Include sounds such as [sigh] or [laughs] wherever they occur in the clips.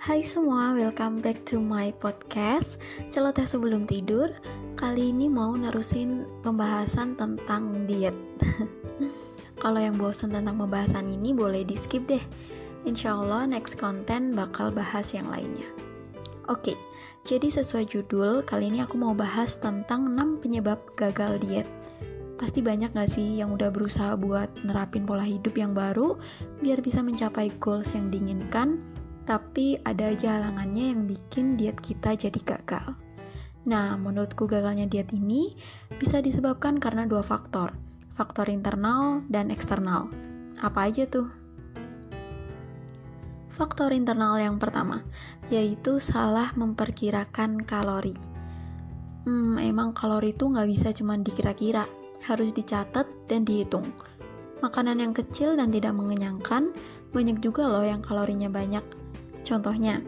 Hai semua, welcome back to my podcast. Celoteh sebelum tidur Kali ini mau nerusin pembahasan tentang diet. [laughs] Kalau yang bosan tentang pembahasan ini boleh di skip deh. Insya Allah next konten bakal bahas yang lainnya. Oke, jadi sesuai judul, kali ini aku mau bahas tentang 6 penyebab gagal diet. Pasti banyak gak sih yang udah berusaha buat nerapin pola hidup yang baru biar bisa mencapai goals yang diinginkan tapi ada aja halangannya yang bikin diet kita jadi gagal. Nah, menurutku gagalnya diet ini bisa disebabkan karena dua faktor, faktor internal dan eksternal. Apa aja tuh? Faktor internal yang pertama, yaitu salah memperkirakan kalori. Hmm, emang kalori itu nggak bisa cuma dikira-kira, harus dicatat dan dihitung. Makanan yang kecil dan tidak mengenyangkan, banyak juga loh yang kalorinya banyak, Contohnya,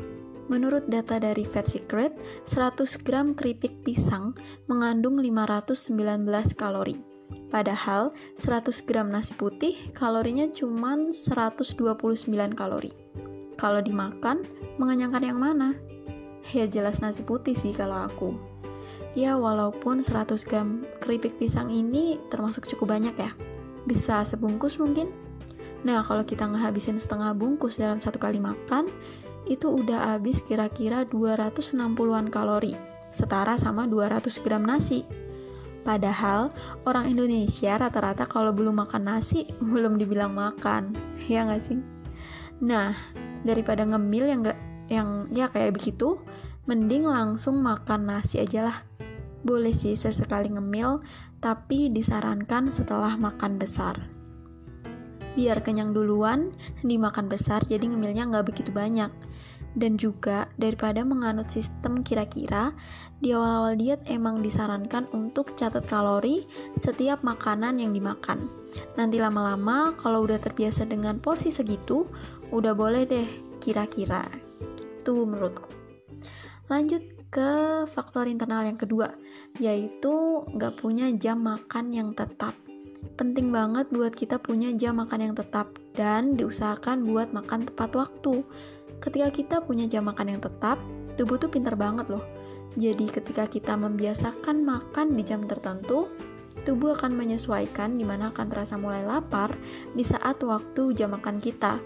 menurut data dari Fat Secret, 100 gram keripik pisang mengandung 519 kalori. Padahal 100 gram nasi putih kalorinya cuma 129 kalori. Kalau dimakan, mengenyangkan yang mana? Ya jelas nasi putih sih kalau aku. Ya walaupun 100 gram keripik pisang ini termasuk cukup banyak ya. Bisa sebungkus mungkin? Nah kalau kita ngehabisin setengah bungkus dalam satu kali makan, itu udah habis kira-kira 260-an kalori, setara sama 200 gram nasi. Padahal orang Indonesia rata-rata kalau belum makan nasi [laughs] belum dibilang makan, ya nggak sih? Nah, daripada ngemil yang nggak yang ya kayak begitu, mending langsung makan nasi aja lah. Boleh sih sesekali ngemil, tapi disarankan setelah makan besar biar kenyang duluan, dimakan besar jadi ngemilnya nggak begitu banyak. Dan juga daripada menganut sistem kira-kira, di awal-awal diet emang disarankan untuk catat kalori setiap makanan yang dimakan. Nanti lama-lama kalau udah terbiasa dengan porsi segitu, udah boleh deh kira-kira. Itu menurutku. Lanjut ke faktor internal yang kedua, yaitu nggak punya jam makan yang tetap penting banget buat kita punya jam makan yang tetap dan diusahakan buat makan tepat waktu. Ketika kita punya jam makan yang tetap, tubuh tuh pinter banget loh. Jadi ketika kita membiasakan makan di jam tertentu, tubuh akan menyesuaikan di mana akan terasa mulai lapar di saat waktu jam makan kita.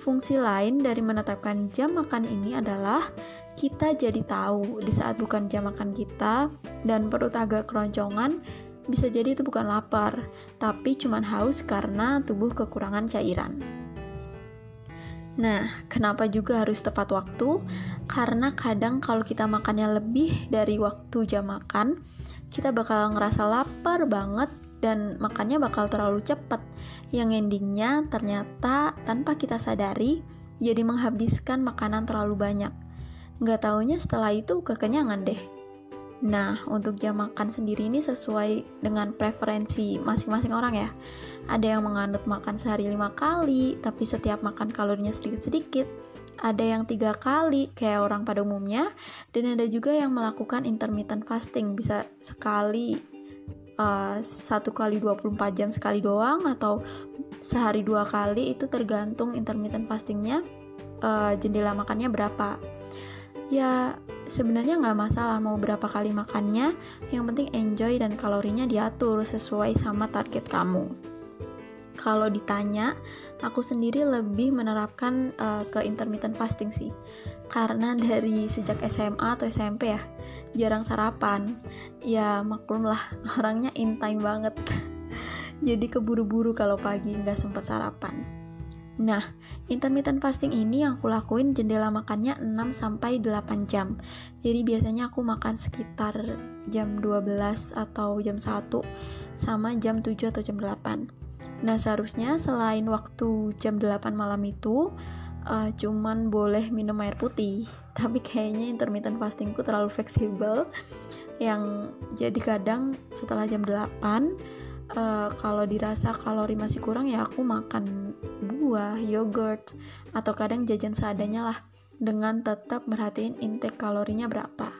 Fungsi lain dari menetapkan jam makan ini adalah kita jadi tahu di saat bukan jam makan kita dan perut agak keroncongan, bisa jadi itu bukan lapar, tapi cuma haus karena tubuh kekurangan cairan. Nah, kenapa juga harus tepat waktu? Karena kadang kalau kita makannya lebih dari waktu jam makan, kita bakal ngerasa lapar banget dan makannya bakal terlalu cepat. Yang endingnya ternyata tanpa kita sadari, jadi menghabiskan makanan terlalu banyak. Nggak taunya setelah itu kekenyangan deh. Nah, untuk jam makan sendiri ini sesuai dengan preferensi masing-masing orang ya. Ada yang menganut makan sehari lima kali, tapi setiap makan kalorinya sedikit-sedikit. Ada yang tiga kali, kayak orang pada umumnya. Dan ada juga yang melakukan intermittent fasting, bisa sekali uh, satu kali 24 jam sekali doang atau sehari dua kali itu tergantung intermittent fastingnya uh, jendela makannya berapa ya sebenarnya nggak masalah mau berapa kali makannya yang penting enjoy dan kalorinya diatur sesuai sama target kamu. Kalau ditanya aku sendiri lebih menerapkan uh, ke intermittent fasting sih. Karena dari sejak SMA atau SMP ya jarang sarapan. Ya maklum lah [laughs] orangnya in time banget. [laughs] Jadi keburu-buru kalau pagi nggak sempat sarapan Nah, intermittent fasting ini yang aku lakuin jendela makannya 6 sampai 8 jam. Jadi biasanya aku makan sekitar jam 12 atau jam 1 sama jam 7 atau jam 8. Nah, seharusnya selain waktu jam 8 malam itu uh, cuman boleh minum air putih. [laughs] Tapi kayaknya intermittent fastingku terlalu fleksibel yang jadi kadang setelah jam 8 uh, kalau dirasa kalori masih kurang ya aku makan buah, yogurt, atau kadang jajan seadanya lah dengan tetap merhatiin intake kalorinya berapa.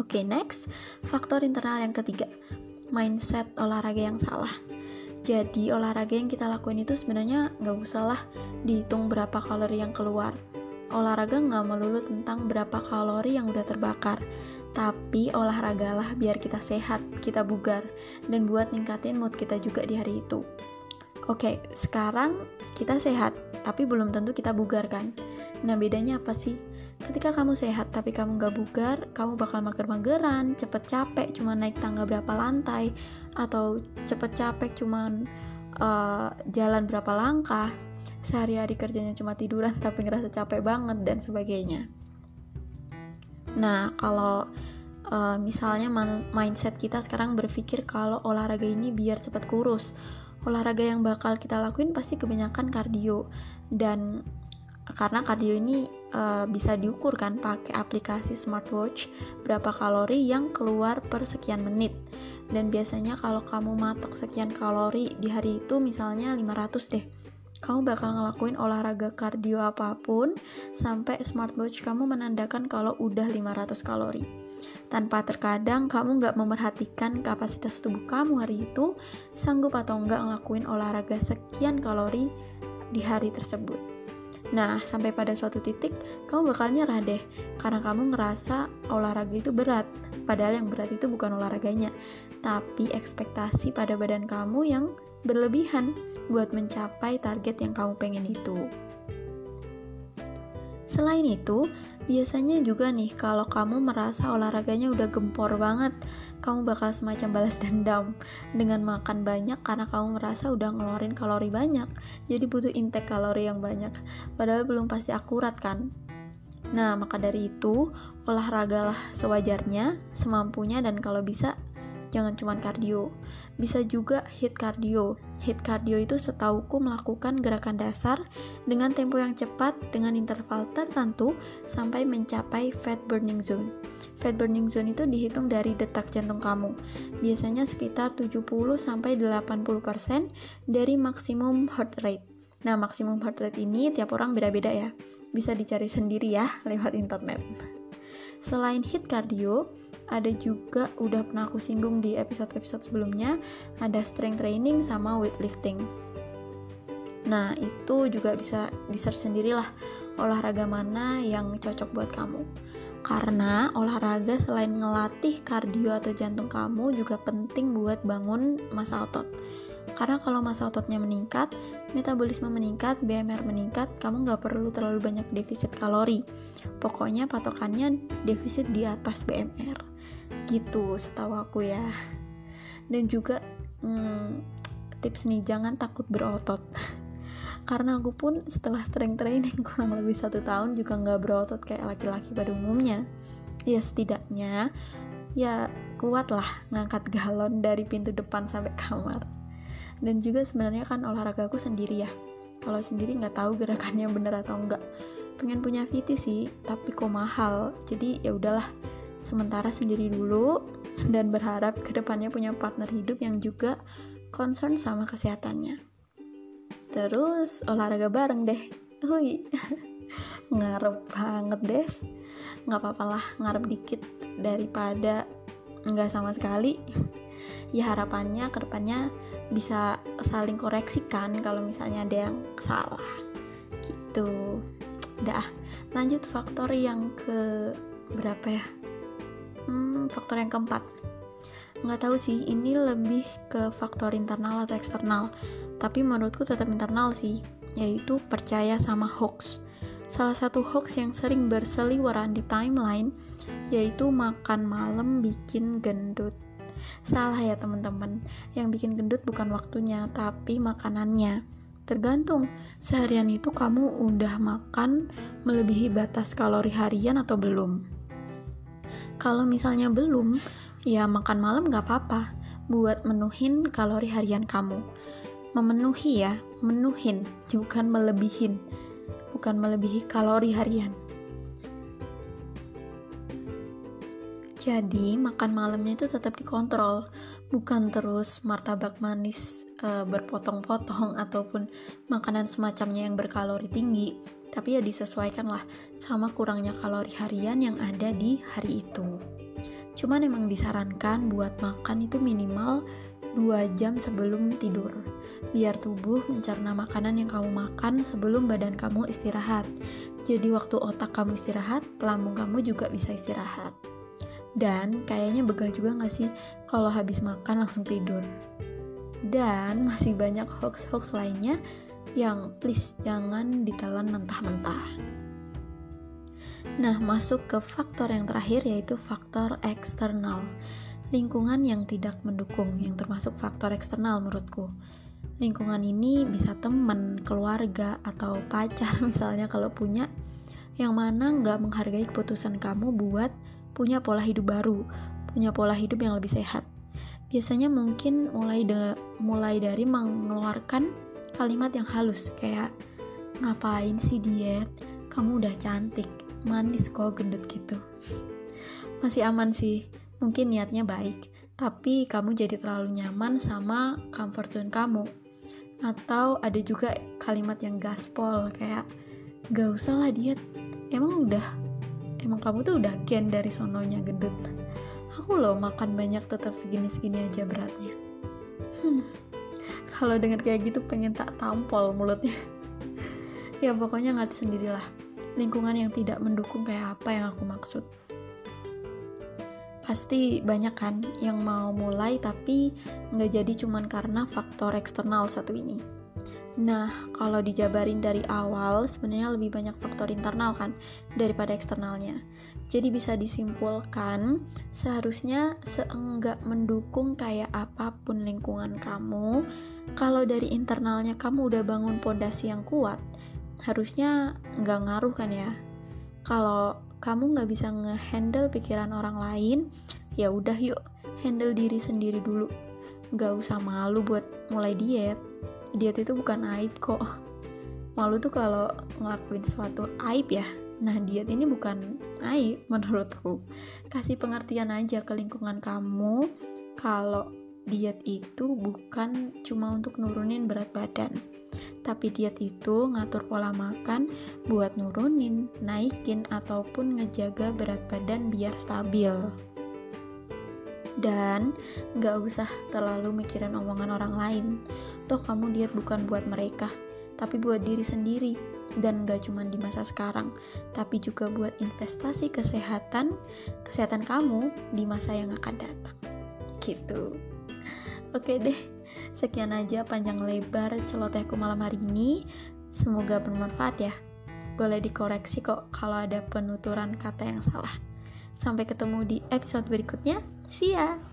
Oke, okay, next, faktor internal yang ketiga, mindset olahraga yang salah. Jadi olahraga yang kita lakuin itu sebenarnya nggak usah lah dihitung berapa kalori yang keluar. olahraga nggak melulu tentang berapa kalori yang udah terbakar, tapi olahragalah biar kita sehat, kita bugar, dan buat ningkatin mood kita juga di hari itu. Oke, sekarang kita sehat, tapi belum tentu kita bugar kan? Nah, bedanya apa sih? Ketika kamu sehat tapi kamu gak bugar, kamu bakal mager-mageran, cepet capek cuma naik tangga berapa lantai, atau cepet capek cuma uh, jalan berapa langkah, sehari-hari kerjanya cuma tiduran [laughs] tapi ngerasa capek banget, dan sebagainya. Nah, kalau uh, misalnya mindset kita sekarang berpikir kalau olahraga ini biar cepet kurus, olahraga yang bakal kita lakuin pasti kebanyakan kardio. Dan karena kardio ini uh, bisa diukur kan pakai aplikasi smartwatch berapa kalori yang keluar per sekian menit. Dan biasanya kalau kamu matok sekian kalori di hari itu misalnya 500 deh kamu bakal ngelakuin olahraga kardio apa pun sampai smartwatch kamu menandakan kalau udah 500 kalori tanpa terkadang kamu nggak memerhatikan kapasitas tubuh kamu hari itu sanggup atau nggak ngelakuin olahraga sekian kalori di hari tersebut. Nah, sampai pada suatu titik, kamu bakal nyerah deh, karena kamu ngerasa olahraga itu berat. Padahal yang berat itu bukan olahraganya, tapi ekspektasi pada badan kamu yang berlebihan buat mencapai target yang kamu pengen itu. Selain itu, biasanya juga nih kalau kamu merasa olahraganya udah gempor banget, kamu bakal semacam balas dendam dengan makan banyak karena kamu merasa udah ngeluarin kalori banyak. Jadi butuh intake kalori yang banyak. Padahal belum pasti akurat kan? Nah, maka dari itu, olahragalah sewajarnya, semampunya dan kalau bisa jangan cuma kardio. Bisa juga hit cardio. Hit cardio itu setauku melakukan gerakan dasar dengan tempo yang cepat dengan interval tertentu sampai mencapai fat burning zone. Fat burning zone itu dihitung dari detak jantung kamu. Biasanya sekitar 70 sampai 80% dari maksimum heart rate. Nah, maksimum heart rate ini tiap orang beda-beda ya. Bisa dicari sendiri ya lewat internet. Selain hit cardio, ada juga udah pernah aku singgung di episode-episode sebelumnya ada strength training sama weightlifting. Nah itu juga bisa di search sendirilah olahraga mana yang cocok buat kamu. Karena olahraga selain ngelatih kardio atau jantung kamu juga penting buat bangun masa otot karena kalau masa ototnya meningkat, metabolisme meningkat, BMR meningkat, kamu nggak perlu terlalu banyak defisit kalori. Pokoknya patokannya defisit di atas BMR gitu setahu aku ya. Dan juga hmm, tips nih jangan takut berotot. [laughs] Karena aku pun setelah strength training [laughs] kurang lebih satu tahun juga nggak berotot kayak laki-laki pada umumnya. Ya setidaknya ya kuat lah ngangkat galon dari pintu depan sampai kamar. Dan juga sebenarnya kan olahraga aku sendiri ya. Kalau sendiri nggak tahu gerakannya bener atau enggak pengen punya VT sih tapi kok mahal. Jadi ya udahlah sementara sendiri dulu dan berharap ke depannya punya partner hidup yang juga concern sama kesehatannya. Terus olahraga bareng deh. Hui, [laughs] ngarep banget des. Nggak apa-apa lah ngarep dikit daripada nggak sama sekali. [laughs] Ya harapannya ke depannya bisa saling koreksikan kalau misalnya ada yang salah. Gitu. Udah, lanjut faktor yang ke berapa ya? Faktor yang keempat. Nggak tahu sih, ini lebih ke faktor internal atau eksternal. Tapi menurutku tetap internal sih, yaitu percaya sama hoax. Salah satu hoax yang sering berseliweran di timeline yaitu makan malam bikin gendut. Salah ya teman-teman, yang bikin gendut bukan waktunya, tapi makanannya. Tergantung, seharian itu kamu udah makan melebihi batas kalori harian atau belum. Kalau misalnya belum, ya makan malam gak apa-apa buat menuhin kalori harian kamu. Memenuhi ya, menuhin, bukan melebihin. Bukan melebihi kalori harian. Jadi, makan malamnya itu tetap dikontrol, bukan terus martabak manis e, berpotong-potong [laughs] ataupun makanan semacamnya yang berkalori tinggi tapi ya disesuaikan lah sama kurangnya kalori harian yang ada di hari itu. Cuman emang disarankan buat makan itu minimal 2 jam sebelum tidur biar tubuh mencerna makanan yang kamu makan sebelum badan kamu istirahat Jadi waktu otak kamu istirahat, lambung kamu juga bisa istirahat. Dan kayaknya begah juga gak sih kalau habis makan langsung tidur. Dan masih banyak hoax-hoax lainnya yang please jangan ditelan mentah-mentah. Nah, masuk ke faktor yang terakhir yaitu faktor eksternal. Lingkungan yang tidak mendukung, yang termasuk faktor eksternal menurutku. Lingkungan ini bisa teman, keluarga, atau pacar [laughs] misalnya kalau punya, yang mana nggak menghargai keputusan kamu buat punya pola hidup baru, punya pola hidup yang lebih sehat. Biasanya mungkin mulai de mulai dari mengeluarkan kalimat yang halus kayak ngapain sih diet? Kamu udah cantik, manis kok gendut gitu. Masih aman sih mungkin niatnya baik tapi kamu jadi terlalu nyaman sama comfort zone kamu. Atau ada juga kalimat yang gaspol kayak gak usah lah diet emang udah emang kamu tuh udah gen dari sononya gendut. Aku loh makan banyak tetap segini-segini aja beratnya. Hmm, kalau denger kayak gitu pengen tak tampol mulutnya ya pokoknya ngerti sendirilah lingkungan yang tidak mendukung kayak apa yang aku maksud. Pasti banyak kan yang mau mulai tapi nggak jadi cuman karena faktor eksternal satu ini. Nah, kalau dijabarin dari awal, sebenarnya lebih banyak faktor internal kan daripada eksternalnya. Jadi bisa disimpulkan, seharusnya seenggak mendukung kayak apa pun lingkungan kamu, kalau dari internalnya kamu udah bangun pondasi yang kuat, harusnya nggak ngaruh kan ya. Kalau kamu nggak bisa ngehandle pikiran orang lain ya udah yuk handle diri sendiri dulu. Nggak usah malu buat mulai diet diet itu bukan aib kok malu tuh kalau ngelakuin suatu aib ya nah diet ini bukan aib menurutku kasih pengertian aja ke lingkungan kamu kalau diet itu bukan cuma untuk nurunin berat badan tapi diet itu ngatur pola makan buat nurunin, naikin, ataupun ngejaga berat badan biar stabil. Dan gak usah terlalu mikirin omongan orang lain. Toh kamu diet bukan buat mereka, tapi buat diri sendiri. Dan gak cuma di masa sekarang, tapi juga buat investasi kesehatan, kesehatan kamu di masa yang akan datang. Gitu. Oke deh, Sekian aja panjang lebar celotehku malam hari ini. Semoga bermanfaat ya. Boleh dikoreksi kok kalau ada penuturan kata yang salah. Sampai ketemu di episode berikutnya. See ya!